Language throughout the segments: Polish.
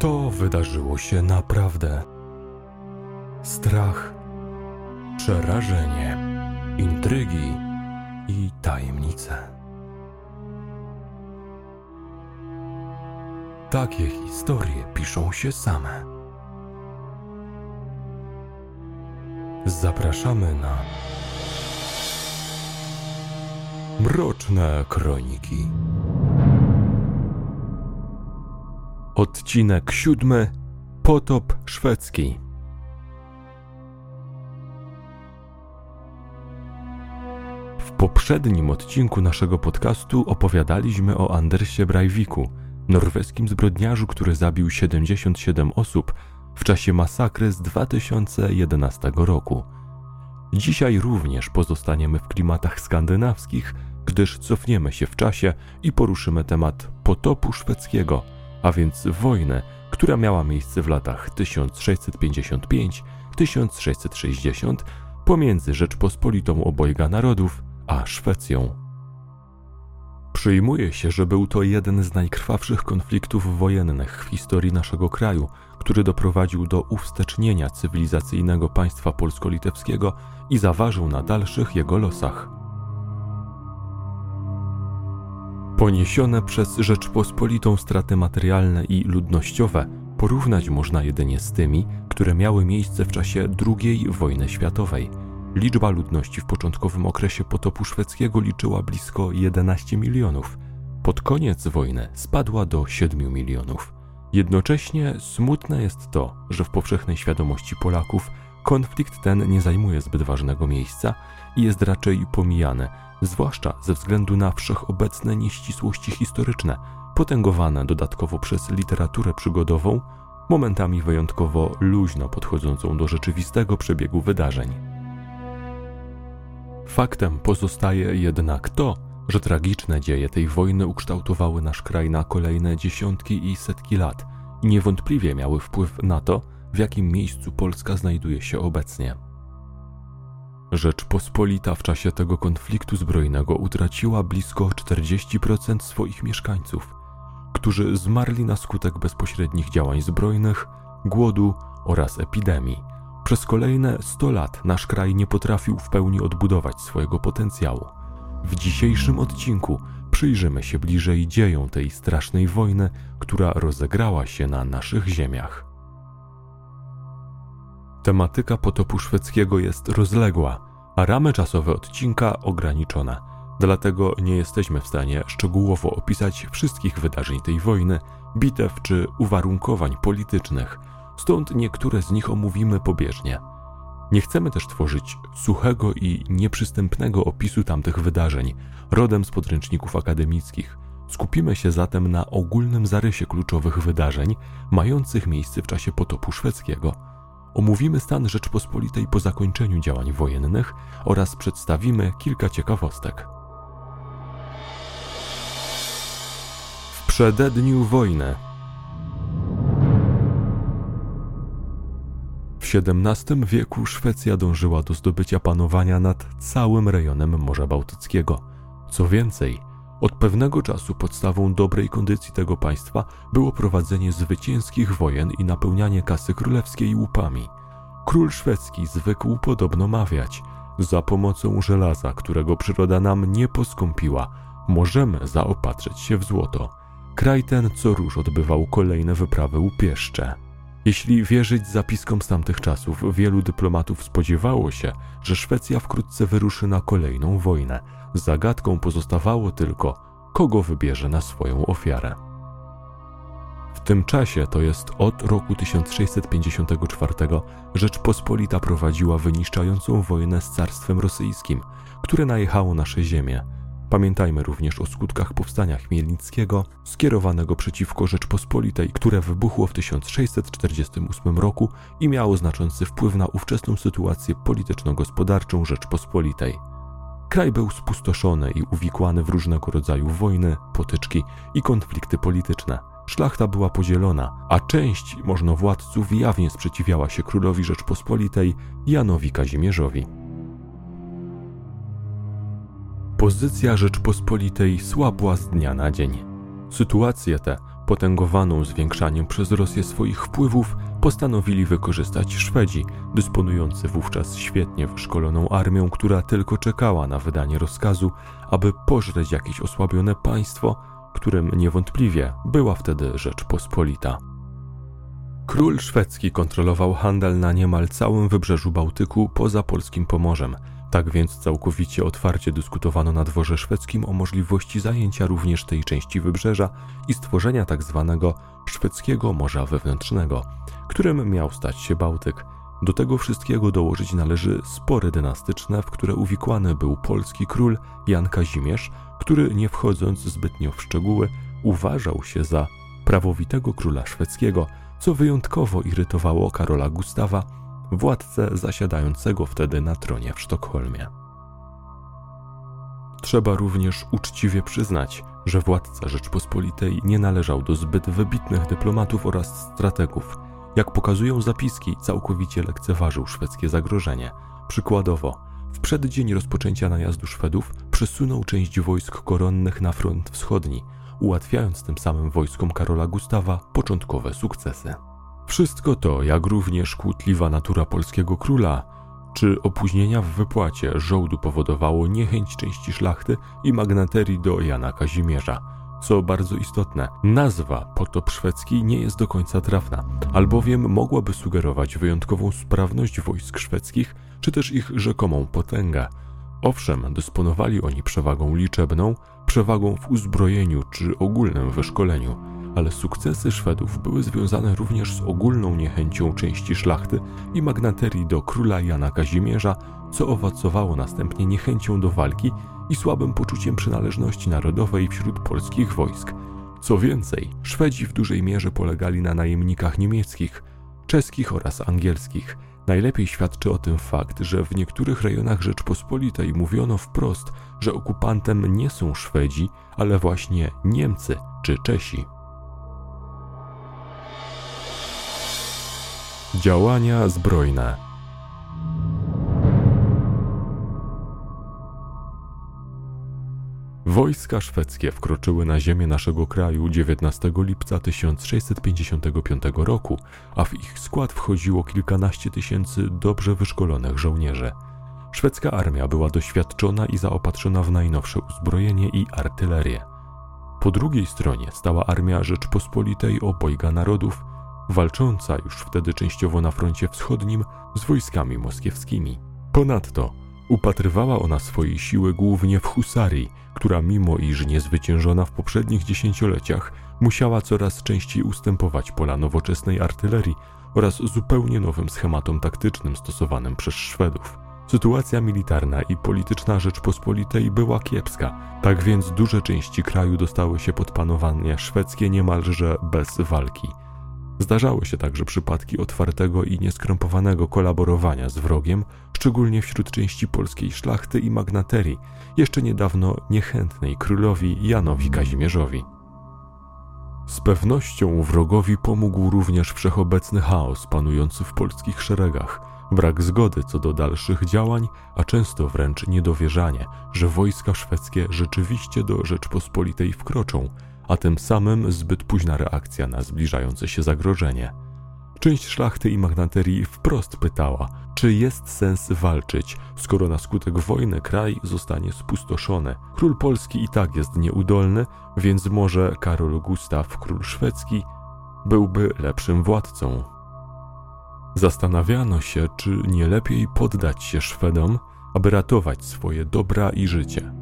To wydarzyło się naprawdę. Strach, przerażenie, intrygi i tajemnice. Takie historie piszą się same. Zapraszamy na Mroczne Kroniki. Odcinek siódmy Potop szwedzki. W poprzednim odcinku naszego podcastu opowiadaliśmy o Andersie Breiviku, norweskim zbrodniarzu, który zabił 77 osób w czasie masakry z 2011 roku. Dzisiaj również pozostaniemy w klimatach skandynawskich, gdyż cofniemy się w czasie i poruszymy temat potopu szwedzkiego, a więc wojnę, która miała miejsce w latach 1655-1660 pomiędzy Rzeczpospolitą Obojga Narodów a Szwecją. Przyjmuje się, że był to jeden z najkrwawszych konfliktów wojennych w historii naszego kraju, który doprowadził do uwstecznienia cywilizacyjnego państwa polsko-litewskiego i zaważył na dalszych jego losach. Poniesione przez Rzeczpospolitą straty materialne i ludnościowe porównać można jedynie z tymi, które miały miejsce w czasie II wojny światowej. Liczba ludności w początkowym okresie potopu szwedzkiego liczyła blisko 11 milionów. Pod koniec wojny spadła do 7 milionów. Jednocześnie smutne jest to, że w powszechnej świadomości Polaków konflikt ten nie zajmuje zbyt ważnego miejsca i jest raczej pomijany, zwłaszcza ze względu na wszechobecne nieścisłości historyczne, potęgowane dodatkowo przez literaturę przygodową, momentami wyjątkowo luźno podchodzącą do rzeczywistego przebiegu wydarzeń. Faktem pozostaje jednak to, że tragiczne dzieje tej wojny ukształtowały nasz kraj na kolejne dziesiątki i setki lat i niewątpliwie miały wpływ na to, w jakim miejscu Polska znajduje się obecnie. Rzeczpospolita w czasie tego konfliktu zbrojnego utraciła blisko 40% swoich mieszkańców, którzy zmarli na skutek bezpośrednich działań zbrojnych, głodu oraz epidemii. Przez kolejne 100 lat nasz kraj nie potrafił w pełni odbudować swojego potencjału. W dzisiejszym odcinku przyjrzymy się bliżej dziejom tej strasznej wojny, która rozegrała się na naszych ziemiach. Tematyka potopu szwedzkiego jest rozległa, a ramy czasowe odcinka ograniczone. Dlatego nie jesteśmy w stanie szczegółowo opisać wszystkich wydarzeń tej wojny, bitew czy uwarunkowań politycznych, stąd niektóre z nich omówimy pobieżnie. Nie chcemy też tworzyć suchego i nieprzystępnego opisu tamtych wydarzeń, rodem z podręczników akademickich. Skupimy się zatem na ogólnym zarysie kluczowych wydarzeń mających miejsce w czasie potopu szwedzkiego. Omówimy stan Rzeczpospolitej po zakończeniu działań wojennych oraz przedstawimy kilka ciekawostek. W przededniu wojny W XVII wieku Szwecja dążyła do zdobycia panowania nad całym rejonem Morza Bałtyckiego. Co więcej, od pewnego czasu podstawą dobrej kondycji tego państwa było prowadzenie zwycięskich wojen i napełnianie kasy królewskiej łupami. Król szwedzki zwykł podobno mawiać: Za pomocą żelaza, którego przyroda nam nie poskąpiła, możemy zaopatrzyć się w złoto. Kraj ten co róż odbywał kolejne wyprawy upieszcze. Jeśli wierzyć zapiskom z tamtych czasów, wielu dyplomatów spodziewało się, że Szwecja wkrótce wyruszy na kolejną wojnę. Zagadką pozostawało tylko, kogo wybierze na swoją ofiarę. W tym czasie, to jest od roku 1654, Rzeczpospolita prowadziła wyniszczającą wojnę z Carstwem Rosyjskim, które najechało nasze ziemie Pamiętajmy również o skutkach powstania Chmielnickiego skierowanego przeciwko Rzeczpospolitej, które wybuchło w 1648 roku i miało znaczący wpływ na ówczesną sytuację polityczno-gospodarczą Rzeczpospolitej. Kraj był spustoszony i uwikłany w różnego rodzaju wojny, potyczki i konflikty polityczne. Szlachta była podzielona, a część możnowładców jawnie sprzeciwiała się królowi Rzeczpospolitej Janowi Kazimierzowi. Pozycja Rzeczpospolitej słabła z dnia na dzień. Sytuację tę potęgowaną zwiększaniem przez Rosję swoich wpływów, postanowili wykorzystać Szwedzi, dysponujący wówczas świetnie wyszkoloną armią, która tylko czekała na wydanie rozkazu, aby pożreć jakieś osłabione państwo, którym niewątpliwie była wtedy Rzeczpospolita. Król szwedzki kontrolował handel na niemal całym wybrzeżu Bałtyku poza polskim Pomorzem. Tak więc całkowicie otwarcie dyskutowano na dworze szwedzkim o możliwości zajęcia również tej części wybrzeża i stworzenia. Tak szwedzkiego Morza Wewnętrznego, którym miał stać się Bałtyk. Do tego wszystkiego dołożyć należy spory dynastyczne, w które uwikłany był polski król Jan Kazimierz, który nie wchodząc zbytnio w szczegóły, uważał się za prawowitego króla szwedzkiego, co wyjątkowo irytowało Karola Gustawa, władcę zasiadającego wtedy na tronie w Sztokholmie. Trzeba również uczciwie przyznać, że władca Rzeczpospolitej nie należał do zbyt wybitnych dyplomatów oraz strategów. Jak pokazują zapiski, całkowicie lekceważył szwedzkie zagrożenie. Przykładowo, w przeddzień rozpoczęcia najazdu Szwedów przesunął część wojsk koronnych na front wschodni, ułatwiając tym samym wojskom Karola Gustawa początkowe sukcesy. Wszystko to, jak również kłótliwa natura polskiego króla, czy opóźnienia w wypłacie żołdu powodowało niechęć części szlachty i magnaterii do Jana Kazimierza. Co bardzo istotne, nazwa potop szwedzki nie jest do końca trafna, albowiem mogłaby sugerować wyjątkową sprawność wojsk szwedzkich, czy też ich rzekomą potęgę. Owszem, dysponowali oni przewagą liczebną, przewagą w uzbrojeniu czy ogólnym wyszkoleniu, ale sukcesy Szwedów były związane również z ogólną niechęcią części szlachty i magnaterii do króla Jana Kazimierza, co owocowało następnie niechęcią do walki i słabym poczuciem przynależności narodowej wśród polskich wojsk. Co więcej, Szwedzi w dużej mierze polegali na najemnikach niemieckich, czeskich oraz angielskich. Najlepiej świadczy o tym fakt, że w niektórych rejonach Rzeczpospolitej mówiono wprost, że okupantem nie są Szwedzi, ale właśnie Niemcy czy Czesi. Działania zbrojne. Wojska szwedzkie wkroczyły na ziemię naszego kraju 19 lipca 1655 roku, a w ich skład wchodziło kilkanaście tysięcy dobrze wyszkolonych żołnierzy. Szwedzka armia była doświadczona i zaopatrzona w najnowsze uzbrojenie i artylerię. Po drugiej stronie stała armia Rzeczpospolitej obojga narodów, walcząca już wtedy częściowo na froncie wschodnim z wojskami moskiewskimi. Ponadto upatrywała ona swojej siły głównie w husarii, która mimo iż niezwyciężona w poprzednich dziesięcioleciach, musiała coraz częściej ustępować pola nowoczesnej artylerii oraz zupełnie nowym schematom taktycznym stosowanym przez Szwedów. Sytuacja militarna i polityczna Rzeczpospolitej była kiepska, tak więc duże części kraju dostały się pod panowanie szwedzkie niemalże bez walki – Zdarzały się także przypadki otwartego i nieskrępowanego kolaborowania z wrogiem, szczególnie wśród części polskiej szlachty i magnaterii, jeszcze niedawno niechętnej królowi Janowi Kazimierzowi. Z pewnością wrogowi pomógł również wszechobecny chaos panujący w polskich szeregach, brak zgody co do dalszych działań, a często wręcz niedowierzanie, że wojska szwedzkie rzeczywiście do Rzeczpospolitej wkroczą – a tym samym zbyt późna reakcja na zbliżające się zagrożenie. Część szlachty i magnaterii wprost pytała, czy jest sens walczyć, skoro na skutek wojny kraj zostanie spustoszony. Król Polski i tak jest nieudolny, więc może Karol Gustaw, król szwedzki, byłby lepszym władcą. Zastanawiano się, czy nie lepiej poddać się Szwedom, aby ratować swoje dobra i życie.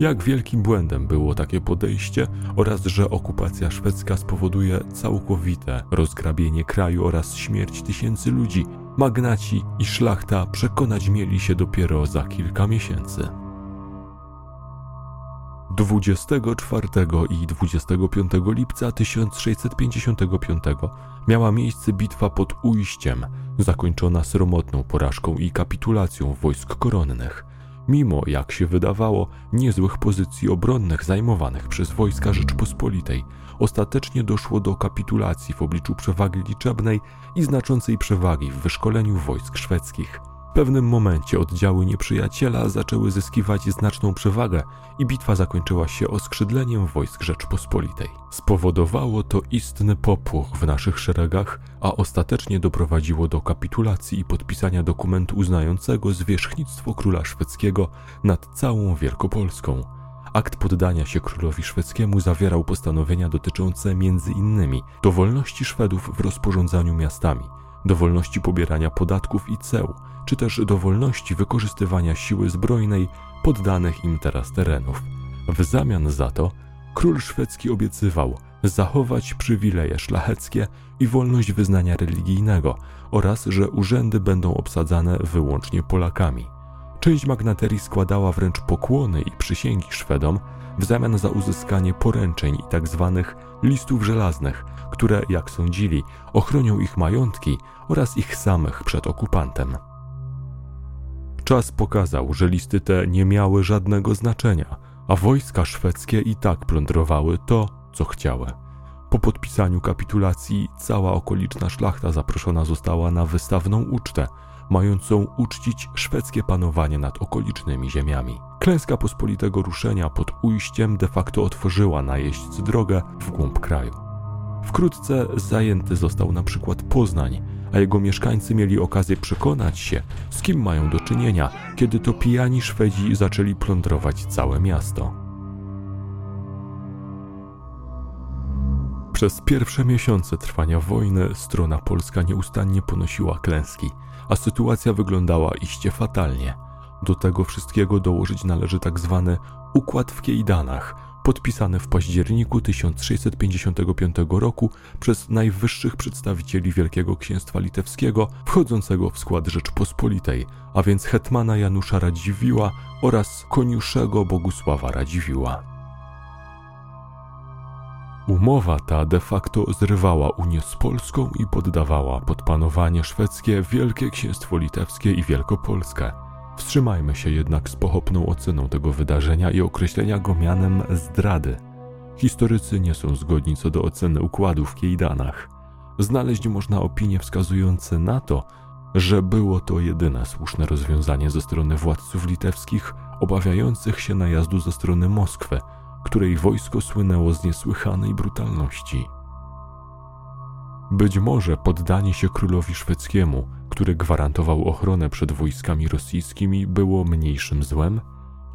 Jak wielkim błędem było takie podejście oraz że okupacja szwedzka spowoduje całkowite rozgrabienie kraju oraz śmierć tysięcy ludzi, magnaci i szlachta przekonać mieli się dopiero za kilka miesięcy. 24 i 25 lipca 1655 miała miejsce bitwa pod Ujściem, zakończona sromotną porażką i kapitulacją wojsk koronnych – mimo, jak się wydawało, niezłych pozycji obronnych zajmowanych przez wojska Rzeczpospolitej, ostatecznie doszło do kapitulacji w obliczu przewagi liczebnej i znaczącej przewagi w wyszkoleniu wojsk szwedzkich. Pewnym momencie oddziały nieprzyjaciela zaczęły zyskiwać znaczną przewagę i bitwa zakończyła się oskrzydleniem wojsk Rzeczpospolitej. Spowodowało to istny popłoch w naszych szeregach, a ostatecznie doprowadziło do kapitulacji i podpisania dokumentu uznającego zwierzchnictwo króla szwedzkiego nad całą Wielkopolską. Akt poddania się królowi szwedzkiemu zawierał postanowienia dotyczące m.in. dowolności Szwedów w rozporządzaniu miastami, dowolności pobierania podatków i ceł, czy też dowolności wykorzystywania siły zbrojnej poddanych im teraz terenów. W zamian za to król szwedzki obiecywał zachować przywileje szlacheckie i wolność wyznania religijnego oraz że urzędy będą obsadzane wyłącznie Polakami. Część magnaterii składała wręcz pokłony i przysięgi Szwedom w zamian za uzyskanie poręczeń i tzw. Listów żelaznych, które, jak sądzili, ochronią ich majątki oraz ich samych przed okupantem. Czas pokazał, że listy te nie miały żadnego znaczenia, a wojska szwedzkie i tak plądrowały to, co chciały. Po podpisaniu kapitulacji cała okoliczna szlachta zaproszona została na wystawną ucztę, mającą uczcić szwedzkie panowanie nad okolicznymi ziemiami. Klęska pospolitego ruszenia pod ujściem de facto otworzyła na jeźdźcy drogę w głąb kraju. Wkrótce zajęty został na przykład Poznań, a jego mieszkańcy mieli okazję przekonać się, z kim mają do czynienia, kiedy to pijani Szwedzi zaczęli plądrować całe miasto. Przez pierwsze miesiące trwania wojny strona polska nieustannie ponosiła klęski, a sytuacja wyglądała iście fatalnie. Do tego wszystkiego dołożyć należy tak zwany układ w Kiejdanach, podpisany w październiku 1655 roku przez najwyższych przedstawicieli Wielkiego Księstwa Litewskiego wchodzącego w skład Rzeczpospolitej, a więc hetmana Janusza Radziwiła oraz koniuszego Bogusława Radziwiła. Umowa ta de facto zrywała Unię z Polską i poddawała pod panowanie szwedzkie Wielkie Księstwo Litewskie i Wielkopolskie. Wstrzymajmy się jednak z pochopną oceną tego wydarzenia i określenia go mianem zdrady. Historycy nie są zgodni co do oceny układów w Kiejdanach. Znaleźć można opinie wskazujące na to, że było to jedyne słuszne rozwiązanie ze strony władców litewskich obawiających się najazdu ze strony Moskwy, której wojsko słynęło z niesłychanej brutalności. Być może poddanie się królowi szwedzkiemu, który gwarantował ochronę przed wojskami rosyjskimi, było mniejszym złem?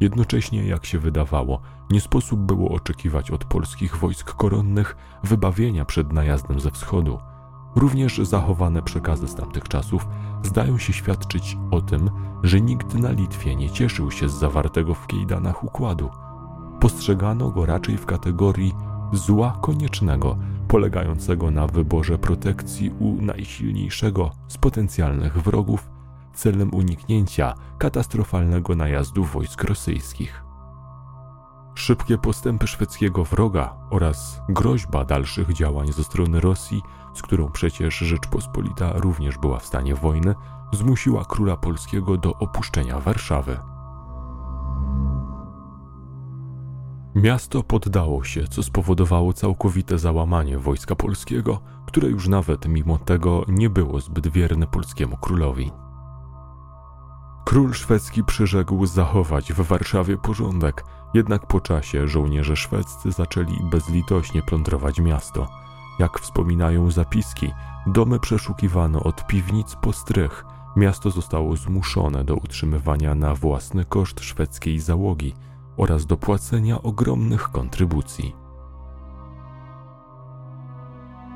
Jednocześnie, jak się wydawało, nie sposób było oczekiwać od polskich wojsk koronnych wybawienia przed najazdem ze wschodu. Również zachowane przekazy z tamtych czasów zdają się świadczyć o tym, że nikt na Litwie nie cieszył się z zawartego w Kiejdanach układu. Postrzegano go raczej w kategorii zła koniecznego, polegającego na wyborze protekcji u najsilniejszego z potencjalnych wrogów celem uniknięcia katastrofalnego najazdu wojsk rosyjskich. Szybkie postępy szwedzkiego wroga oraz groźba dalszych działań ze strony Rosji, z którą przecież Rzeczpospolita również była w stanie wojny, zmusiła króla polskiego do opuszczenia Warszawy. Miasto poddało się, co spowodowało całkowite załamanie wojska polskiego, które już nawet mimo tego nie było zbyt wierne polskiemu królowi. Król szwedzki przyrzekł zachować w Warszawie porządek, jednak po czasie żołnierze szwedzcy zaczęli bezlitośnie plądrować miasto. Jak wspominają zapiski, domy przeszukiwano od piwnic po strych, miasto zostało zmuszone do utrzymywania na własny koszt szwedzkiej załogi – oraz do płacenia ogromnych kontrybucji.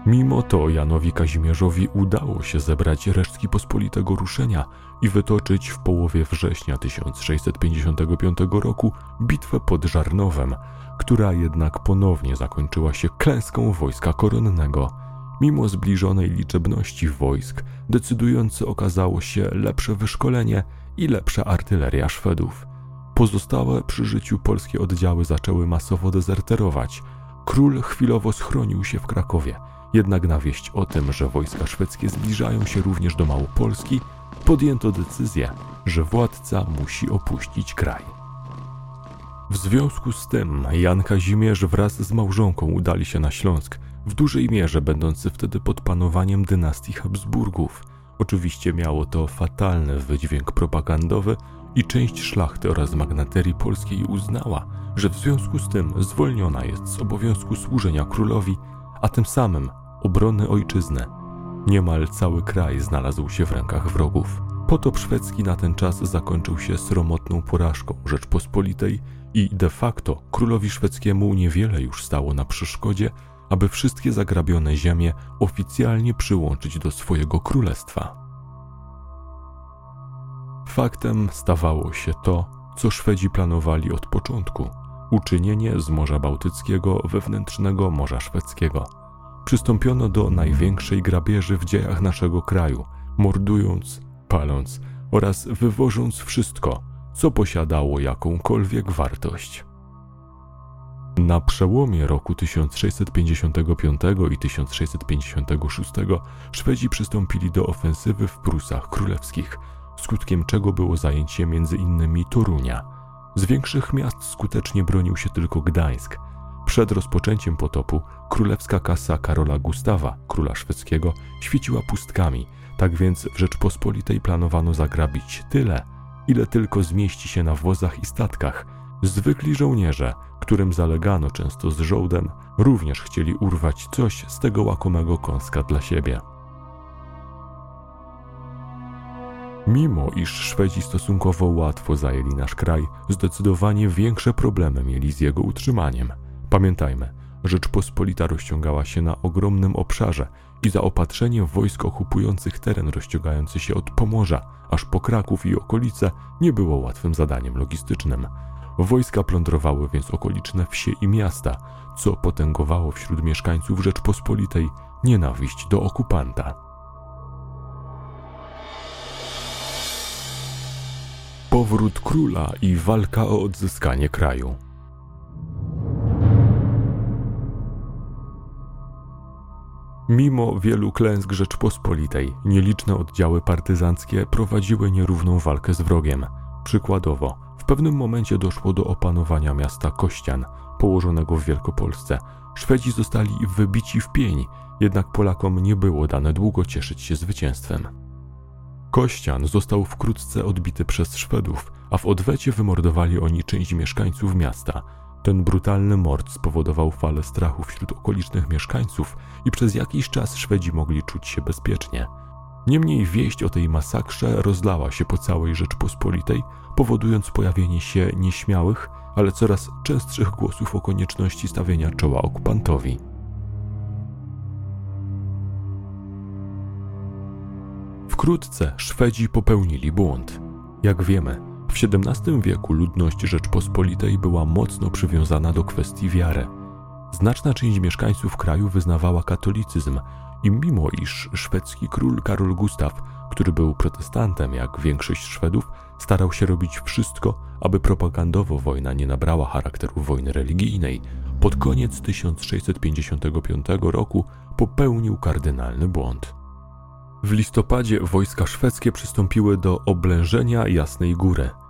Mimo to Janowi Kazimierzowi udało się zebrać resztki pospolitego ruszenia i wytoczyć w połowie września 1655 roku bitwę pod Żarnowem, która jednak ponownie zakończyła się klęską wojska koronnego. Mimo zbliżonej liczebności wojsk, decydujące okazało się lepsze wyszkolenie i lepsza artyleria Szwedów. Pozostałe przy życiu polskie oddziały zaczęły masowo dezerterować. Król chwilowo schronił się w Krakowie, jednak na wieść o tym, że wojska szwedzkie zbliżają się również do Małopolski, podjęto decyzję, że władca musi opuścić kraj. W związku z tym Jan Kazimierz wraz z małżonką udali się na Śląsk, w dużej mierze będący wtedy pod panowaniem dynastii Habsburgów – Oczywiście miało to fatalny wydźwięk propagandowy i część szlachty oraz magnaterii polskiej uznała, że w związku z tym zwolniona jest z obowiązku służenia królowi, a tym samym obrony ojczyzny. Niemal cały kraj znalazł się w rękach wrogów. Potop szwedzki na ten czas zakończył się sromotną porażką Rzeczpospolitej i de facto królowi szwedzkiemu niewiele już stało na przeszkodzie, aby wszystkie zagrabione ziemie oficjalnie przyłączyć do swojego królestwa. Faktem stawało się to, co Szwedzi planowali od początku uczynienie z Morza Bałtyckiego wewnętrznego Morza Szwedzkiego. Przystąpiono do największej grabieży w dziejach naszego kraju, mordując, paląc oraz wywożąc wszystko, co posiadało jakąkolwiek wartość. Na przełomie roku 1655 i 1656 Szwedzi przystąpili do ofensywy w Prusach Królewskich, skutkiem czego było zajęcie m.in. Torunia. Z większych miast skutecznie bronił się tylko Gdańsk. Przed rozpoczęciem potopu królewska kasa Karola Gustawa, króla szwedzkiego, świeciła pustkami, tak więc w Rzeczpospolitej planowano zagrabić tyle, ile tylko zmieści się na wozach i statkach. Zwykli żołnierze, którym zalegano często z żołdem, również chcieli urwać coś z tego łakomego kąska dla siebie. Mimo iż Szwedzi stosunkowo łatwo zajęli nasz kraj, zdecydowanie większe problemy mieli z jego utrzymaniem. Pamiętajmy, Rzeczpospolita rozciągała się na ogromnym obszarze i zaopatrzenie wojsk okupujących teren rozciągający się od Pomorza aż po Kraków i okolice nie było łatwym zadaniem logistycznym. Wojska plądrowały więc okoliczne wsie i miasta, co potęgowało wśród mieszkańców Rzeczpospolitej nienawiść do okupanta. Powrót króla i walka o odzyskanie kraju. Mimo wielu klęsk Rzeczpospolitej, nieliczne oddziały partyzanckie prowadziły nierówną walkę z wrogiem. Przykładowo, w pewnym momencie doszło do opanowania miasta Kościan, położonego w Wielkopolsce. Szwedzi zostali wybici w pień, jednak Polakom nie było dane długo cieszyć się zwycięstwem. Kościan został wkrótce odbity przez Szwedów, a w odwecie wymordowali oni część mieszkańców miasta – ten brutalny mord spowodował falę strachu wśród okolicznych mieszkańców i przez jakiś czas Szwedzi mogli czuć się bezpiecznie. Niemniej wieść o tej masakrze rozlała się po całej Rzeczpospolitej, powodując pojawienie się nieśmiałych, ale coraz częstszych głosów o konieczności stawienia czoła okupantowi. Wkrótce Szwedzi popełnili błąd. Jak wiemy, w XVII wieku ludność Rzeczpospolitej była mocno przywiązana do kwestii wiary. Znaczna część mieszkańców kraju wyznawała katolicyzm i mimo iż szwedzki król Karol Gustaw, który był protestantem jak większość Szwedów, starał się robić wszystko, aby propagandowo wojna nie nabrała charakteru wojny religijnej, pod koniec 1655 roku popełnił kardynalny błąd. W listopadzie wojska szwedzkie przystąpiły do oblężenia Jasnej Góry –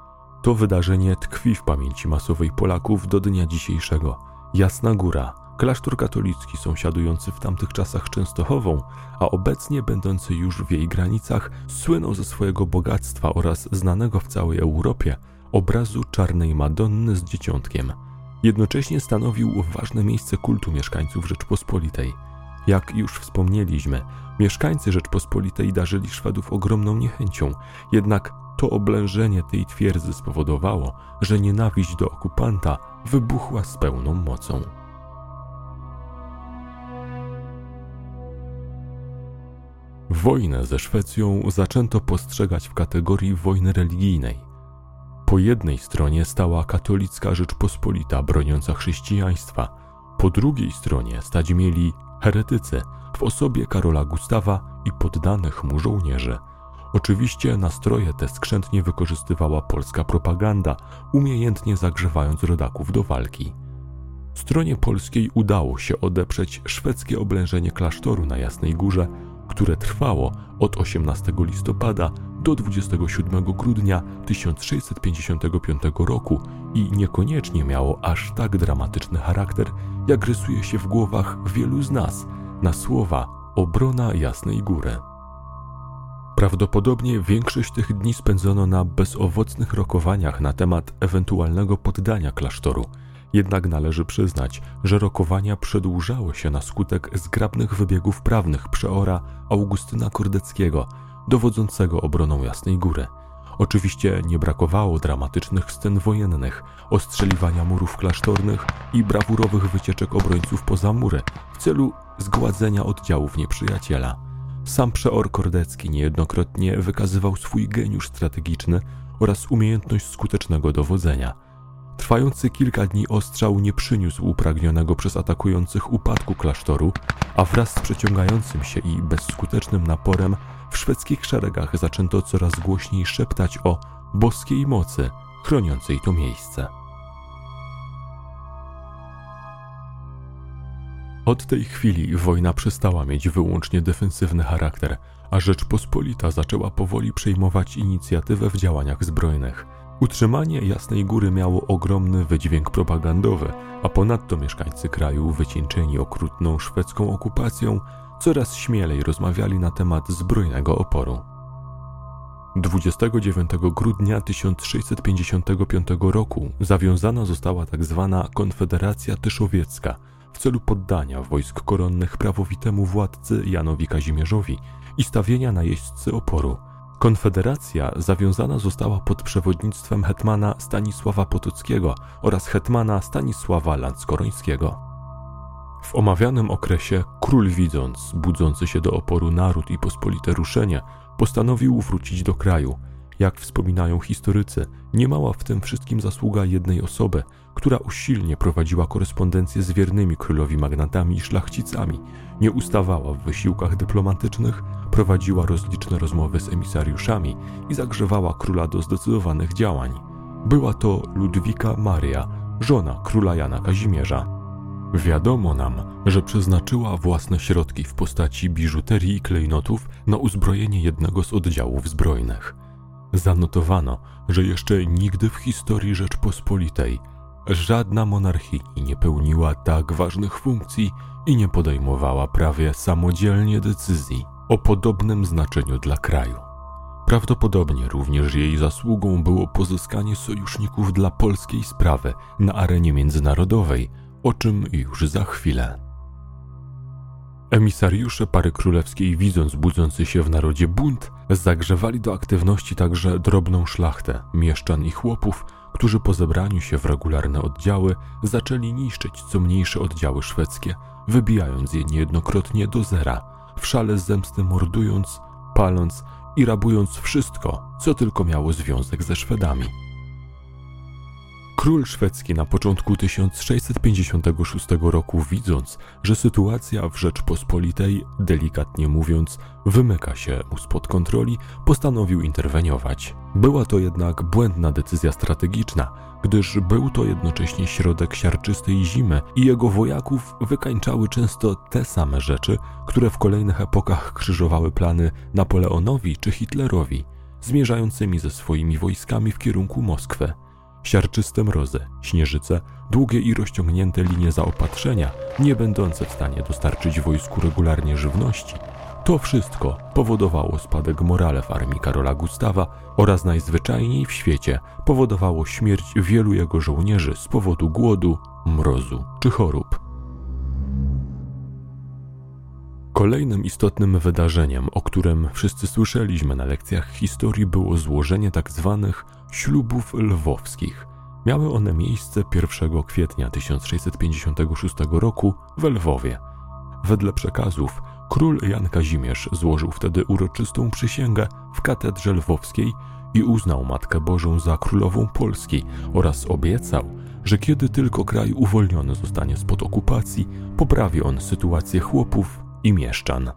to wydarzenie tkwi w pamięci masowej Polaków do dnia dzisiejszego. Jasna Góra, klasztor katolicki sąsiadujący w tamtych czasach Częstochową, a obecnie będący już w jej granicach, słynął ze swojego bogactwa oraz znanego w całej Europie obrazu czarnej Madonny z dzieciątkiem. Jednocześnie stanowił ważne miejsce kultu mieszkańców Rzeczpospolitej. Jak już wspomnieliśmy, mieszkańcy Rzeczpospolitej darzyli Szwedów ogromną niechęcią, jednak to oblężenie tej twierdzy spowodowało, że nienawiść do okupanta wybuchła z pełną mocą. Wojnę ze Szwecją zaczęto postrzegać w kategorii wojny religijnej. Po jednej stronie stała katolicka Rzeczpospolita broniąca chrześcijaństwa, po drugiej stronie stać mieli heretycy w osobie Karola Gustawa i poddanych mu żołnierzy – Oczywiście nastroje te skrzętnie wykorzystywała polska propaganda, umiejętnie zagrzewając rodaków do walki. Stronie polskiej udało się odeprzeć szwedzkie oblężenie klasztoru na Jasnej Górze, które trwało od 18 listopada do 27 grudnia 1655 roku i niekoniecznie miało aż tak dramatyczny charakter, jak rysuje się w głowach wielu z nas na słowa obrona Jasnej Góry. Prawdopodobnie większość tych dni spędzono na bezowocnych rokowaniach na temat ewentualnego poddania klasztoru. Jednak należy przyznać, że rokowania przedłużały się na skutek zgrabnych wybiegów prawnych przeora Augustyna Kordeckiego, dowodzącego obroną Jasnej Góry. Oczywiście nie brakowało dramatycznych scen wojennych, ostrzeliwania murów klasztornych i brawurowych wycieczek obrońców poza mury w celu zgładzenia oddziałów nieprzyjaciela. Sam przeor Kordecki niejednokrotnie wykazywał swój geniusz strategiczny oraz umiejętność skutecznego dowodzenia. Trwający kilka dni ostrzał nie przyniósł upragnionego przez atakujących upadku klasztoru, a wraz z przeciągającym się i bezskutecznym naporem w szwedzkich szeregach zaczęto coraz głośniej szeptać o boskiej mocy chroniącej to miejsce. Od tej chwili wojna przestała mieć wyłącznie defensywny charakter, a Rzeczpospolita zaczęła powoli przejmować inicjatywę w działaniach zbrojnych. Utrzymanie Jasnej Góry miało ogromny wydźwięk propagandowy, a ponadto mieszkańcy kraju, wycieńczeni okrutną szwedzką okupacją, coraz śmielej rozmawiali na temat zbrojnego oporu. 29 grudnia 1655 roku zawiązana została tzw. Tak Konfederacja Tyszowiecka w celu poddania wojsk koronnych prawowitemu władcy Janowi Kazimierzowi i stawienia na jeźdźcy oporu. Konfederacja zawiązana została pod przewodnictwem hetmana Stanisława Potockiego oraz hetmana Stanisława Landskorońskiego. W omawianym okresie król widząc budzący się do oporu naród i pospolite ruszenie, postanowił wrócić do kraju. Jak wspominają historycy, nie mała w tym wszystkim zasługa jednej osoby, która usilnie prowadziła korespondencję z wiernymi królowi magnatami i szlachcicami, nie ustawała w wysiłkach dyplomatycznych, prowadziła rozliczne rozmowy z emisariuszami i zagrzewała króla do zdecydowanych działań. Była to Ludwika Maria, żona króla Jana Kazimierza. Wiadomo nam, że przeznaczyła własne środki w postaci biżuterii i klejnotów na uzbrojenie jednego z oddziałów zbrojnych. Zanotowano, że jeszcze nigdy w historii Rzeczpospolitej żadna monarchini nie pełniła tak ważnych funkcji i nie podejmowała prawie samodzielnie decyzji o podobnym znaczeniu dla kraju. Prawdopodobnie również jej zasługą było pozyskanie sojuszników dla polskiej sprawy na arenie międzynarodowej, o czym już za chwilę. Emisariusze pary królewskiej, widząc budzący się w narodzie bunt, zagrzewali do aktywności także drobną szlachtę, mieszczan i chłopów, którzy po zebraniu się w regularne oddziały zaczęli niszczyć co mniejsze oddziały szwedzkie, wybijając je niejednokrotnie do zera, w szale zemsty mordując, paląc i rabując wszystko, co tylko miało związek ze Szwedami. Król szwedzki na początku 1656 roku, widząc, że sytuacja w Rzeczpospolitej, delikatnie mówiąc, wymyka się mu spod kontroli, postanowił interweniować. Była to jednak błędna decyzja strategiczna, gdyż był to jednocześnie środek siarczystej zimy i jego wojaków wykańczały często te same rzeczy, które w kolejnych epokach krzyżowały plany Napoleonowi czy Hitlerowi, zmierzającymi ze swoimi wojskami w kierunku Moskwy siarczyste mrozy, śnieżyce, długie i rozciągnięte linie zaopatrzenia, nie będące w stanie dostarczyć wojsku regularnie żywności. To wszystko powodowało spadek morale w armii Karola Gustawa oraz najzwyczajniej w świecie powodowało śmierć wielu jego żołnierzy z powodu głodu, mrozu czy chorób. Kolejnym istotnym wydarzeniem, o którym wszyscy słyszeliśmy na lekcjach historii, było złożenie tzw. Ślubów lwowskich. Miały one miejsce 1 kwietnia 1656 roku w Lwowie. Wedle przekazów król Jan Kazimierz złożył wtedy uroczystą przysięgę w katedrze lwowskiej i uznał Matkę Bożą za królową Polski oraz obiecał, że kiedy tylko kraj uwolniony zostanie spod okupacji, poprawi on sytuację chłopów i mieszczan.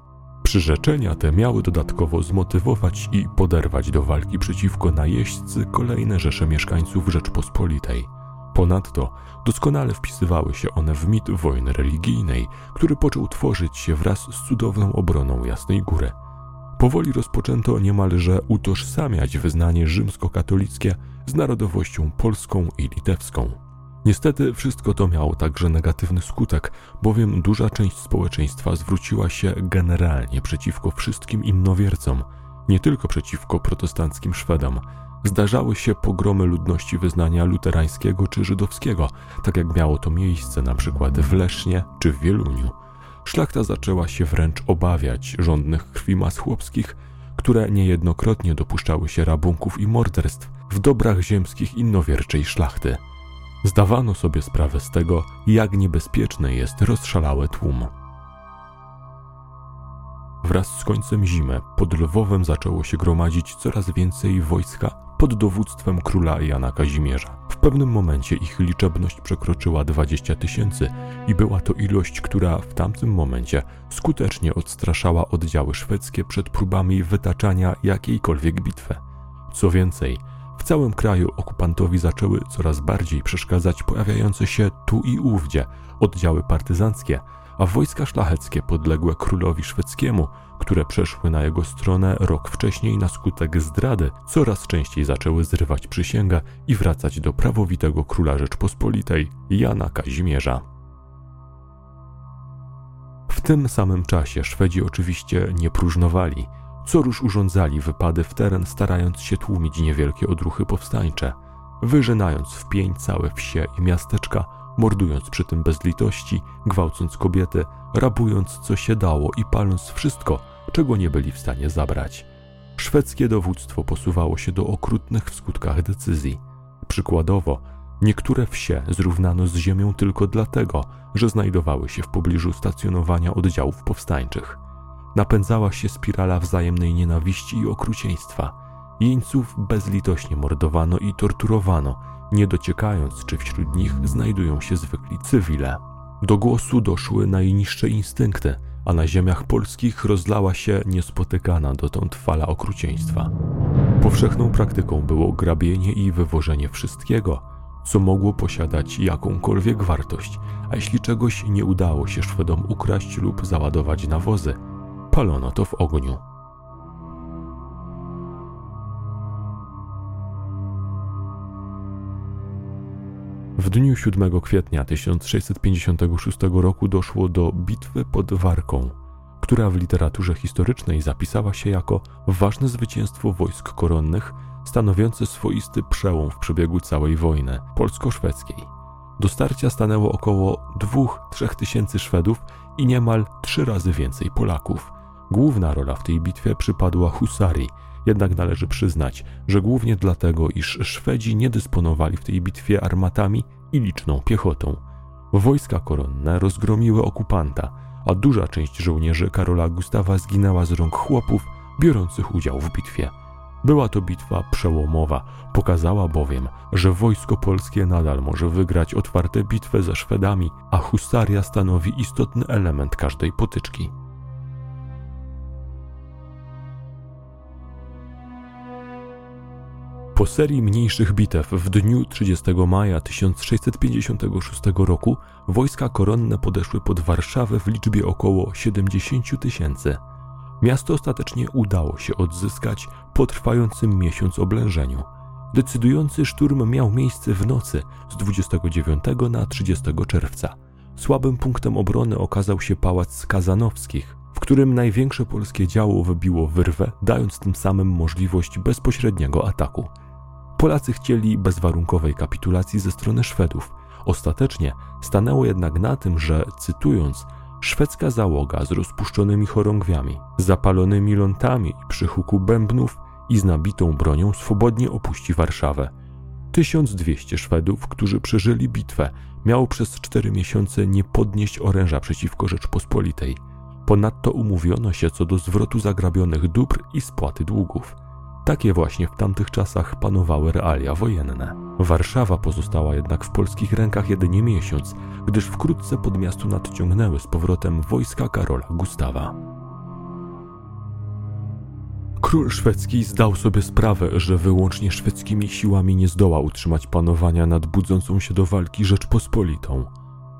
Przyrzeczenia te miały dodatkowo zmotywować i poderwać do walki przeciwko najeźdźcy kolejne rzesze mieszkańców Rzeczpospolitej. Ponadto doskonale wpisywały się one w mit wojny religijnej, który począł tworzyć się wraz z cudowną obroną Jasnej Góry. Powoli rozpoczęto niemalże utożsamiać wyznanie rzymskokatolickie z narodowością polską i litewską. Niestety wszystko to miało także negatywny skutek, bowiem duża część społeczeństwa zwróciła się generalnie przeciwko wszystkim innowiercom, nie tylko przeciwko protestanckim Szwedom. Zdarzały się pogromy ludności wyznania luterańskiego czy żydowskiego, tak jak miało to miejsce przykład w Lesznie czy w Wieluniu. Szlachta zaczęła się wręcz obawiać żądnych krwi mas chłopskich, które niejednokrotnie dopuszczały się rabunków i morderstw w dobrach ziemskich innowierczej szlachty. Zdawano sobie sprawę z tego, jak niebezpieczny jest rozszalały tłum. Wraz z końcem zimy pod Lwowem zaczęło się gromadzić coraz więcej wojska pod dowództwem króla Jana Kazimierza. W pewnym momencie ich liczebność przekroczyła 20 tysięcy i była to ilość, która w tamtym momencie skutecznie odstraszała oddziały szwedzkie przed próbami wytaczania jakiejkolwiek bitwy. Co więcej, w całym kraju okupantowi zaczęły coraz bardziej przeszkadzać pojawiające się tu i ówdzie oddziały partyzanckie, a wojska szlacheckie podległe królowi szwedzkiemu, które przeszły na jego stronę rok wcześniej na skutek zdrady, coraz częściej zaczęły zrywać przysięgę i wracać do prawowitego króla Rzeczpospolitej, Jana Kazimierza. W tym samym czasie Szwedzi oczywiście nie próżnowali. Co rusz urządzali wypady w teren, starając się tłumić niewielkie odruchy powstańcze, wyżynając w pień całe wsie i miasteczka, mordując przy tym bez litości, gwałcąc kobiety, rabując co się dało i paląc wszystko, czego nie byli w stanie zabrać. Szwedzkie dowództwo posuwało się do okrutnych w skutkach decyzji. Przykładowo, niektóre wsie zrównano z ziemią tylko dlatego, że znajdowały się w pobliżu stacjonowania oddziałów powstańczych. Napędzała się spirala wzajemnej nienawiści i okrucieństwa. Jeńców bezlitośnie mordowano i torturowano, nie dociekając, czy wśród nich znajdują się zwykli cywile. Do głosu doszły najniższe instynkty, a na ziemiach polskich rozlała się niespotykana dotąd fala okrucieństwa. Powszechną praktyką było grabienie i wywożenie wszystkiego, co mogło posiadać jakąkolwiek wartość, a jeśli czegoś nie udało się Szwedom ukraść lub załadować na wozy, palono to w ogniu. W dniu 7 kwietnia 1656 roku doszło do bitwy pod Warką, która w literaturze historycznej zapisała się jako ważne zwycięstwo wojsk koronnych, stanowiące swoisty przełom w przebiegu całej wojny polsko-szwedzkiej. Do starcia stanęło około 2-3 tysięcy Szwedów i niemal trzy razy więcej Polaków. Główna rola w tej bitwie przypadła husarii, jednak należy przyznać, że głównie dlatego, iż Szwedzi nie dysponowali w tej bitwie armatami i liczną piechotą. Wojska koronne rozgromiły okupanta, a duża część żołnierzy Karola Gustawa zginęła z rąk chłopów biorących udział w bitwie. Była to bitwa przełomowa, pokazała bowiem, że wojsko polskie nadal może wygrać otwarte bitwy ze Szwedami, a husaria stanowi istotny element każdej potyczki. Po serii mniejszych bitew w dniu 30 maja 1656 roku wojska koronne podeszły pod Warszawę w liczbie około 70 tysięcy. Miasto ostatecznie udało się odzyskać po trwającym miesiąc oblężeniu. Decydujący szturm miał miejsce w nocy z 29 na 30 czerwca. Słabym punktem obrony okazał się pałac Kazanowskich, w którym największe polskie działo wybiło wyrwę, dając tym samym możliwość bezpośredniego ataku. Polacy chcieli bezwarunkowej kapitulacji ze strony Szwedów. Ostatecznie stanęło jednak na tym, że, cytując, szwedzka załoga z rozpuszczonymi chorągwiami, zapalonymi lątami i przy huku bębnów i z nabitą bronią swobodnie opuści Warszawę. 1200 Szwedów, którzy przeżyli bitwę, miało przez cztery miesiące nie podnieść oręża przeciwko Rzeczpospolitej. Ponadto umówiono się co do zwrotu zagrabionych dóbr i spłaty długów. Takie właśnie w tamtych czasach panowały realia wojenne. Warszawa pozostała jednak w polskich rękach jedynie miesiąc, gdyż wkrótce pod miasto nadciągnęły z powrotem wojska Karola Gustawa. Król szwedzki zdał sobie sprawę, że wyłącznie szwedzkimi siłami nie zdoła utrzymać panowania nad budzącą się do walki Rzeczpospolitą.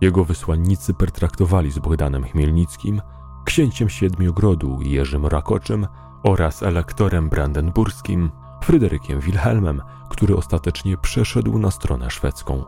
Jego wysłannicy pertraktowali z Bogdanem Chmielnickim, księciem Siedmiogrodu Jerzym Rakoczem oraz elektorem brandenburskim Fryderykiem Wilhelmem, który ostatecznie przeszedł na stronę szwedzką.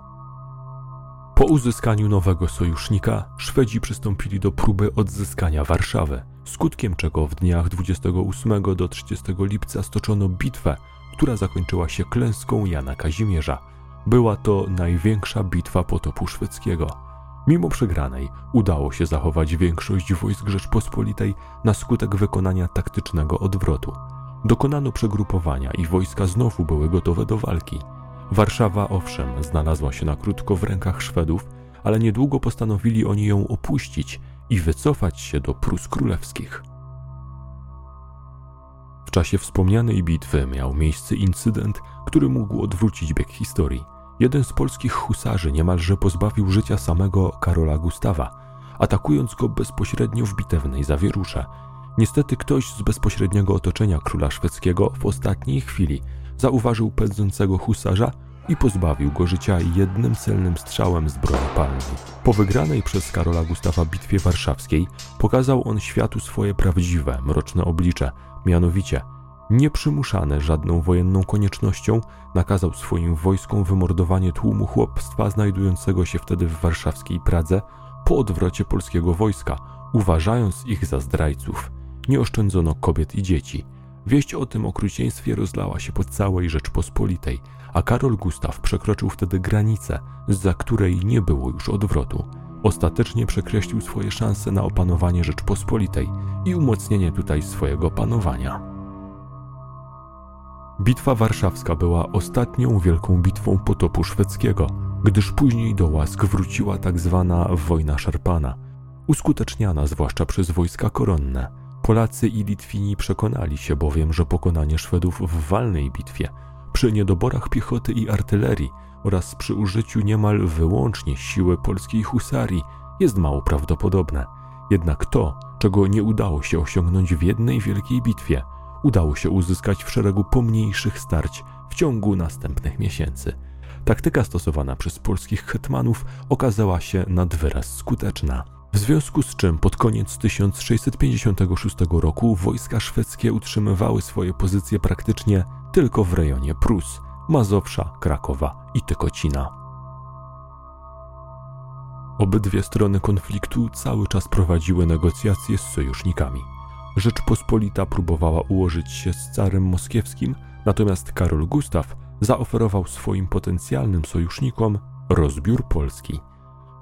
Po uzyskaniu nowego sojusznika Szwedzi przystąpili do próby odzyskania Warszawy, skutkiem czego w dniach 28 do 30 lipca stoczono bitwę, która zakończyła się klęską Jana Kazimierza. Była to największa bitwa potopu szwedzkiego. Mimo przegranej udało się zachować większość wojsk Rzeczpospolitej na skutek wykonania taktycznego odwrotu. Dokonano przegrupowania i wojska znowu były gotowe do walki. Warszawa, owszem, znalazła się na krótko w rękach Szwedów, ale niedługo postanowili oni ją opuścić i wycofać się do Prus Królewskich. W czasie wspomnianej bitwy miał miejsce incydent, który mógł odwrócić bieg historii. Jeden z polskich husarzy niemalże pozbawił życia samego Karola Gustawa, atakując go bezpośrednio w bitewnej zawierusze. Niestety ktoś z bezpośredniego otoczenia króla szwedzkiego w ostatniej chwili zauważył pędzącego husarza i pozbawił go życia jednym celnym strzałem z broni palnej. Po wygranej przez Karola Gustawa bitwie warszawskiej pokazał on światu swoje prawdziwe, mroczne oblicze, mianowicie nieprzymuszany żadną wojenną koniecznością, nakazał swoim wojskom wymordowanie tłumu chłopstwa znajdującego się wtedy w warszawskiej Pradze po odwrocie polskiego wojska, uważając ich za zdrajców. Nie oszczędzono kobiet i dzieci. Wieść o tym okrucieństwie rozlała się po całej Rzeczpospolitej, a Karol Gustaw przekroczył wtedy granicę, za której nie było już odwrotu. Ostatecznie przekreślił swoje szanse na opanowanie Rzeczpospolitej i umocnienie tutaj swojego panowania. Bitwa warszawska była ostatnią wielką bitwą potopu szwedzkiego, gdyż później do łask wróciła tak zwana wojna szarpana, uskuteczniana zwłaszcza przez wojska koronne. Polacy i Litwini przekonali się bowiem, że pokonanie Szwedów w walnej bitwie, przy niedoborach piechoty i artylerii oraz przy użyciu niemal wyłącznie siły polskiej husarii jest mało prawdopodobne. Jednak to, czego nie udało się osiągnąć w jednej wielkiej bitwie, udało się uzyskać w szeregu pomniejszych starć w ciągu następnych miesięcy. Taktyka stosowana przez polskich hetmanów okazała się nad wyraz skuteczna. W związku z czym pod koniec 1656 roku wojska szwedzkie utrzymywały swoje pozycje praktycznie tylko w rejonie Prus, Mazowsza, Krakowa i Tykocina. Obydwie strony konfliktu cały czas prowadziły negocjacje z sojusznikami. Rzeczpospolita próbowała ułożyć się z carem moskiewskim, natomiast Karol Gustaw zaoferował swoim potencjalnym sojusznikom rozbiór Polski.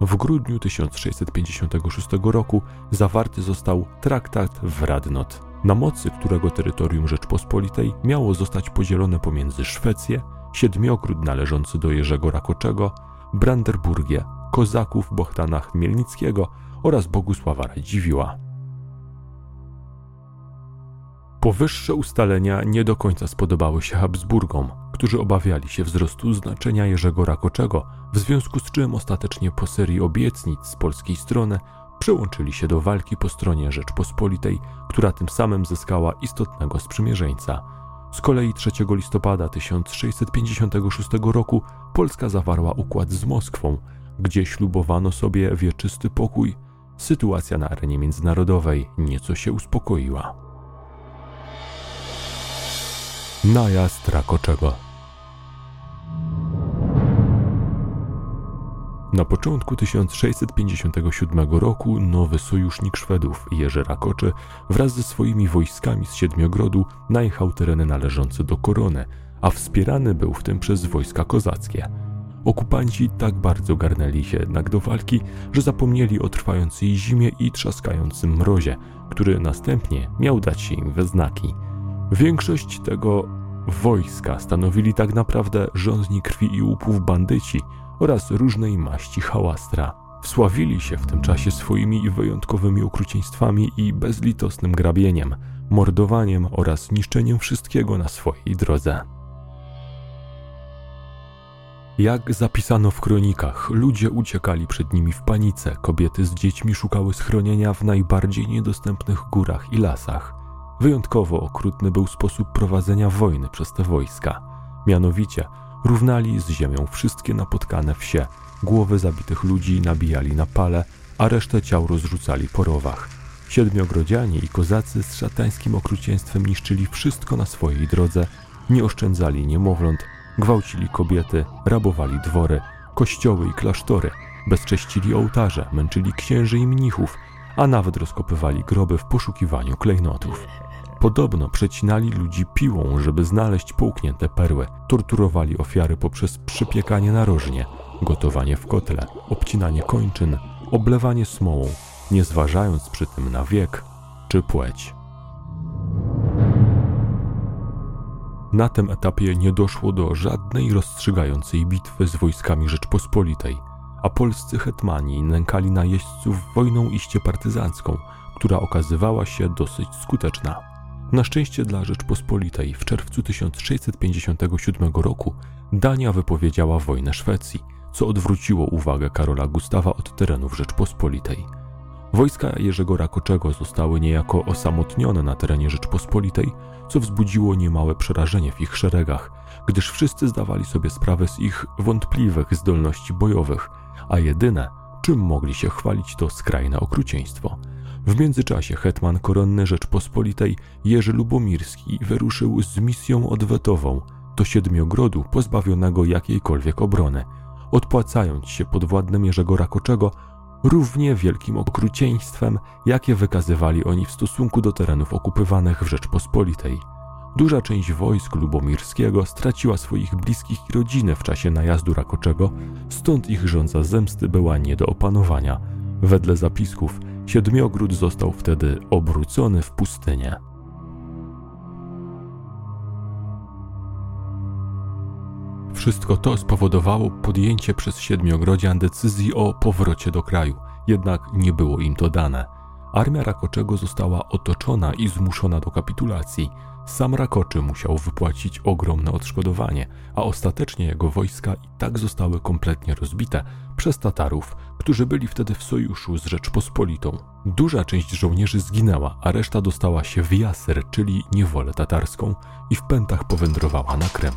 W grudniu 1656 roku zawarty został traktat w Radnot, na mocy którego terytorium Rzeczpospolitej miało zostać podzielone pomiędzy Szwecję, Siedmiogród należący do Jerzego Rakoczego, Brandenburgię, Kozaków Bohtana Chmielnickiego oraz Bogusława Radziwiła. Powyższe ustalenia nie do końca spodobały się Habsburgom, którzy obawiali się wzrostu znaczenia Jerzego Rakoczego, w związku z czym ostatecznie po serii obietnic z polskiej strony przyłączyli się do walki po stronie Rzeczpospolitej, która tym samym zyskała istotnego sprzymierzeńca. Z kolei 3 listopada 1656 roku Polska zawarła układ z Moskwą, gdzie ślubowano sobie wieczysty pokój. Sytuacja na arenie międzynarodowej nieco się uspokoiła. Najazd Rakoczego. Na początku 1657 roku nowy sojusznik Szwedów, Jerzy Rakoczy, wraz ze swoimi wojskami z Siedmiogrodu najechał tereny należące do korony, a wspierany był w tym przez wojska kozackie. Okupanci tak bardzo garnęli się jednak do walki, że zapomnieli o trwającej zimie i trzaskającym mrozie, który następnie miał dać się im we znaki. Większość tego wojska stanowili tak naprawdę rządni krwi i łupów bandyci oraz różnej maści hałastra. Wsławili się w tym czasie swoimi wyjątkowymi okrucieństwami i bezlitosnym grabieniem, mordowaniem oraz niszczeniem wszystkiego na swojej drodze. Jak zapisano w kronikach, ludzie uciekali przed nimi w panice, kobiety z dziećmi szukały schronienia w najbardziej niedostępnych górach i lasach. Wyjątkowo okrutny był sposób prowadzenia wojny przez te wojska. Mianowicie, równali z ziemią wszystkie napotkane wsie, głowy zabitych ludzi nabijali na pale, a resztę ciał rozrzucali po rowach. Siedmiogrodzianie i kozacy z szatańskim okrucieństwem niszczyli wszystko na swojej drodze, nie oszczędzali niemowląt, gwałcili kobiety, rabowali dwory, kościoły i klasztory, bezcześcili ołtarze, męczyli księży i mnichów, a nawet rozkopywali groby w poszukiwaniu klejnotów. Podobno przecinali ludzi piłą, żeby znaleźć połknięte perły. Torturowali ofiary poprzez przypiekanie narożnie, gotowanie w kotle, obcinanie kończyn, oblewanie smołą, nie zważając przy tym na wiek czy płeć. Na tym etapie nie doszło do żadnej rozstrzygającej bitwy z wojskami Rzeczpospolitej, a polscy hetmani nękali najeźdźców wojną iście partyzancką, która okazywała się dosyć skuteczna. Na szczęście dla Rzeczpospolitej w czerwcu 1657 roku Dania wypowiedziała wojnę Szwecji, co odwróciło uwagę Karola Gustawa od terenów Rzeczpospolitej. Wojska Jerzego Rakoczego zostały niejako osamotnione na terenie Rzeczpospolitej, co wzbudziło niemałe przerażenie w ich szeregach, gdyż wszyscy zdawali sobie sprawę z ich wątpliwych zdolności bojowych, a jedyne, czym mogli się chwalić, to skrajne okrucieństwo. W międzyczasie hetman koronny Rzeczpospolitej Jerzy Lubomirski wyruszył z misją odwetową do Siedmiogrodu pozbawionego jakiejkolwiek obrony, odpłacając się podwładnym Jerzego Rakoczego równie wielkim okrucieństwem, jakie wykazywali oni w stosunku do terenów okupywanych w Rzeczpospolitej. Duża część wojsk Lubomirskiego straciła swoich bliskich i rodziny w czasie najazdu Rakoczego, stąd ich rządza zemsty była nie do opanowania. Wedle zapisków, Siedmiogród został wtedy obrócony w pustynię. Wszystko to spowodowało podjęcie przez Siedmiogrodzian decyzji o powrocie do kraju, jednak nie było im to dane. Armia Rakoczego została otoczona i zmuszona do kapitulacji. Sam Rakoczy musiał wypłacić ogromne odszkodowanie, a ostatecznie jego wojska i tak zostały kompletnie rozbite przez Tatarów, którzy byli wtedy w sojuszu z Rzeczpospolitą. Duża część żołnierzy zginęła, a reszta dostała się w Jaser, czyli niewolę tatarską i w pętach powędrowała na Krem.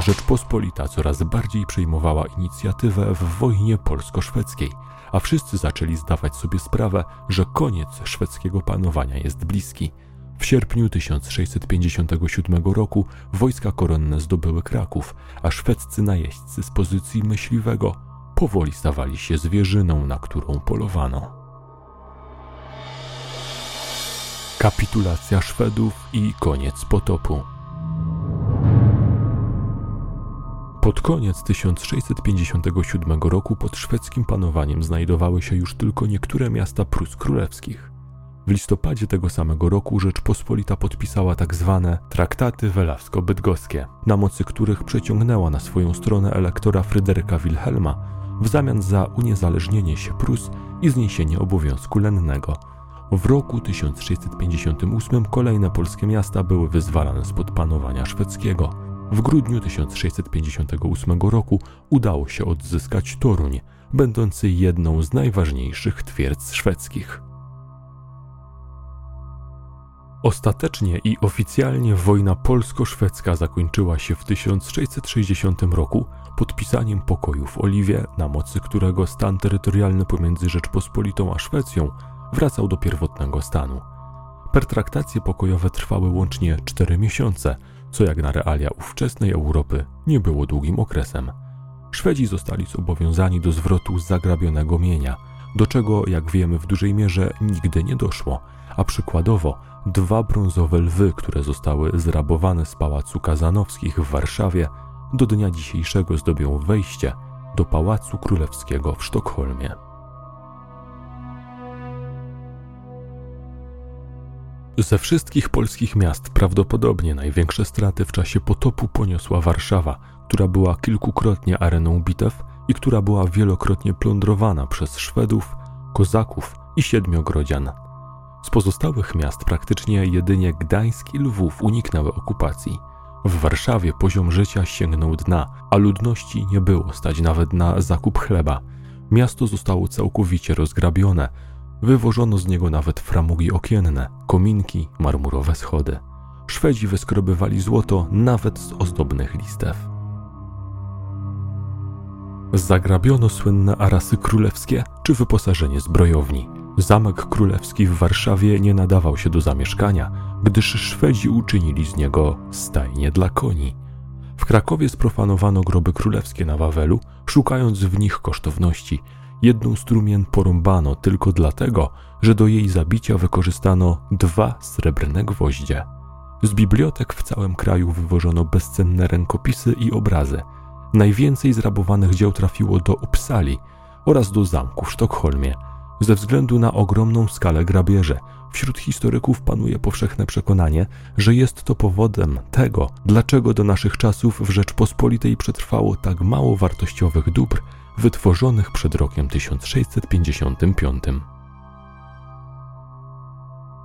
Rzeczpospolita coraz bardziej przejmowała inicjatywę w wojnie polsko-szwedzkiej, a wszyscy zaczęli zdawać sobie sprawę, że koniec szwedzkiego panowania jest bliski. W sierpniu 1657 roku wojska koronne zdobyły Kraków, a szwedzcy najeźdźcy z pozycji myśliwego powoli stawali się zwierzyną, na którą polowano. Kapitulacja Szwedów i koniec potopu. Pod koniec 1657 roku pod szwedzkim panowaniem znajdowały się już tylko niektóre miasta Prus Królewskich. W listopadzie tego samego roku Rzeczpospolita podpisała tak zwane traktaty welawsko-bydgoskie, na mocy których przeciągnęła na swoją stronę elektora Fryderyka Wilhelma w zamian za uniezależnienie się Prus i zniesienie obowiązku lennego. W roku 1658 kolejne polskie miasta były wyzwalane spod panowania szwedzkiego. W grudniu 1658 roku udało się odzyskać Toruń, będący jedną z najważniejszych twierdz szwedzkich. Ostatecznie i oficjalnie wojna polsko-szwedzka zakończyła się w 1660 roku podpisaniem pokoju w Oliwie, na mocy którego stan terytorialny pomiędzy Rzeczpospolitą a Szwecją wracał do pierwotnego stanu. Pertraktacje pokojowe trwały łącznie cztery miesiące – co jak na realia ówczesnej Europy nie było długim okresem. Szwedzi zostali zobowiązani do zwrotu zagrabionego mienia, do czego, jak wiemy, w dużej mierze nigdy nie doszło, a przykładowo dwa brązowe lwy, które zostały zrabowane z pałacu Kazanowskich w Warszawie, do dnia dzisiejszego zdobią wejście do Pałacu Królewskiego w Sztokholmie. Ze wszystkich polskich miast prawdopodobnie największe straty w czasie potopu poniosła Warszawa, która była kilkukrotnie areną bitew i która była wielokrotnie plądrowana przez Szwedów, Kozaków i Siedmiogrodzian. Z pozostałych miast praktycznie jedynie Gdańsk i Lwów uniknęły okupacji. W Warszawie poziom życia sięgnął dna, a ludności nie było stać nawet na zakup chleba. Miasto zostało całkowicie rozgrabione, Wywożono z niego nawet framugi okienne, kominki, marmurowe schody. Szwedzi wyskrobywali złoto nawet z ozdobnych listew. Zagrabiono słynne arasy królewskie czy wyposażenie zbrojowni. Zamek królewski w Warszawie nie nadawał się do zamieszkania, gdyż Szwedzi uczynili z niego stajnie dla koni. W Krakowie sprofanowano groby królewskie na Wawelu, szukając w nich kosztowności – Jedną strumien porąbano tylko dlatego, że do jej zabicia wykorzystano dwa srebrne gwoździe. Z bibliotek w całym kraju wywożono bezcenne rękopisy i obrazy. Najwięcej zrabowanych dzieł trafiło do Uppsali oraz do zamku w Sztokholmie. Ze względu na ogromną skalę grabieży, wśród historyków panuje powszechne przekonanie, że jest to powodem tego, dlaczego do naszych czasów w Rzeczpospolitej przetrwało tak mało wartościowych dóbr wytworzonych przed rokiem 1655.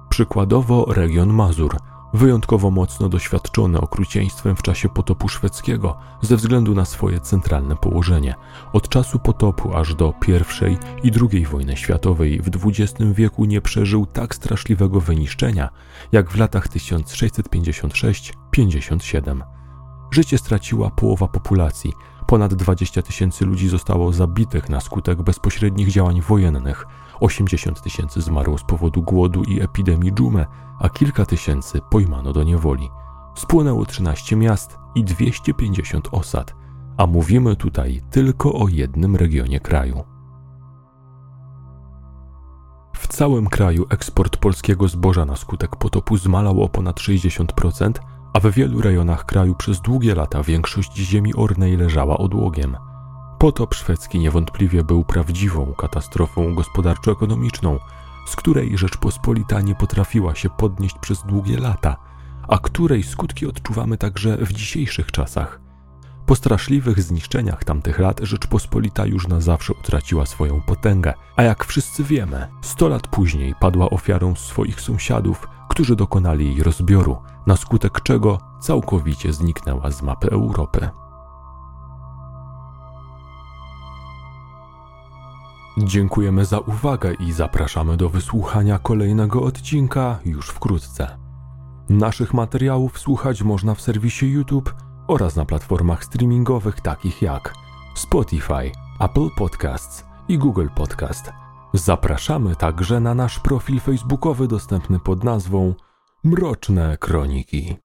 Przykładowo region Mazur, wyjątkowo mocno doświadczony okrucieństwem w czasie potopu szwedzkiego ze względu na swoje centralne położenie. Od czasu potopu aż do I i II wojny światowej w XX wieku nie przeżył tak straszliwego wyniszczenia jak w latach 1656-57. Życie straciła połowa populacji, ponad 20 tysięcy ludzi zostało zabitych na skutek bezpośrednich działań wojennych, 80 tysięcy zmarło z powodu głodu i epidemii dżumy, a kilka tysięcy pojmano do niewoli. Spłonęło 13 miast i 250 osad, a mówimy tutaj tylko o jednym regionie kraju. W całym kraju eksport polskiego zboża na skutek potopu zmalał o ponad 60%, a w wielu rejonach kraju przez długie lata większość ziemi ornej leżała odłogiem. Potop szwedzki niewątpliwie był prawdziwą katastrofą gospodarczo-ekonomiczną, z której Rzeczpospolita nie potrafiła się podnieść przez długie lata, a której skutki odczuwamy także w dzisiejszych czasach. Po straszliwych zniszczeniach tamtych lat Rzeczpospolita już na zawsze utraciła swoją potęgę, a jak wszyscy wiemy, sto lat później padła ofiarą swoich sąsiadów, którzy dokonali jej rozbioru, na skutek czego całkowicie zniknęła z mapy Europy. Dziękujemy za uwagę i zapraszamy do wysłuchania kolejnego odcinka już wkrótce. Naszych materiałów słuchać można w serwisie YouTube oraz na platformach streamingowych takich jak Spotify, Apple Podcasts i Google Podcast. Zapraszamy także na nasz profil facebookowy dostępny pod nazwą Mroczne Kroniki.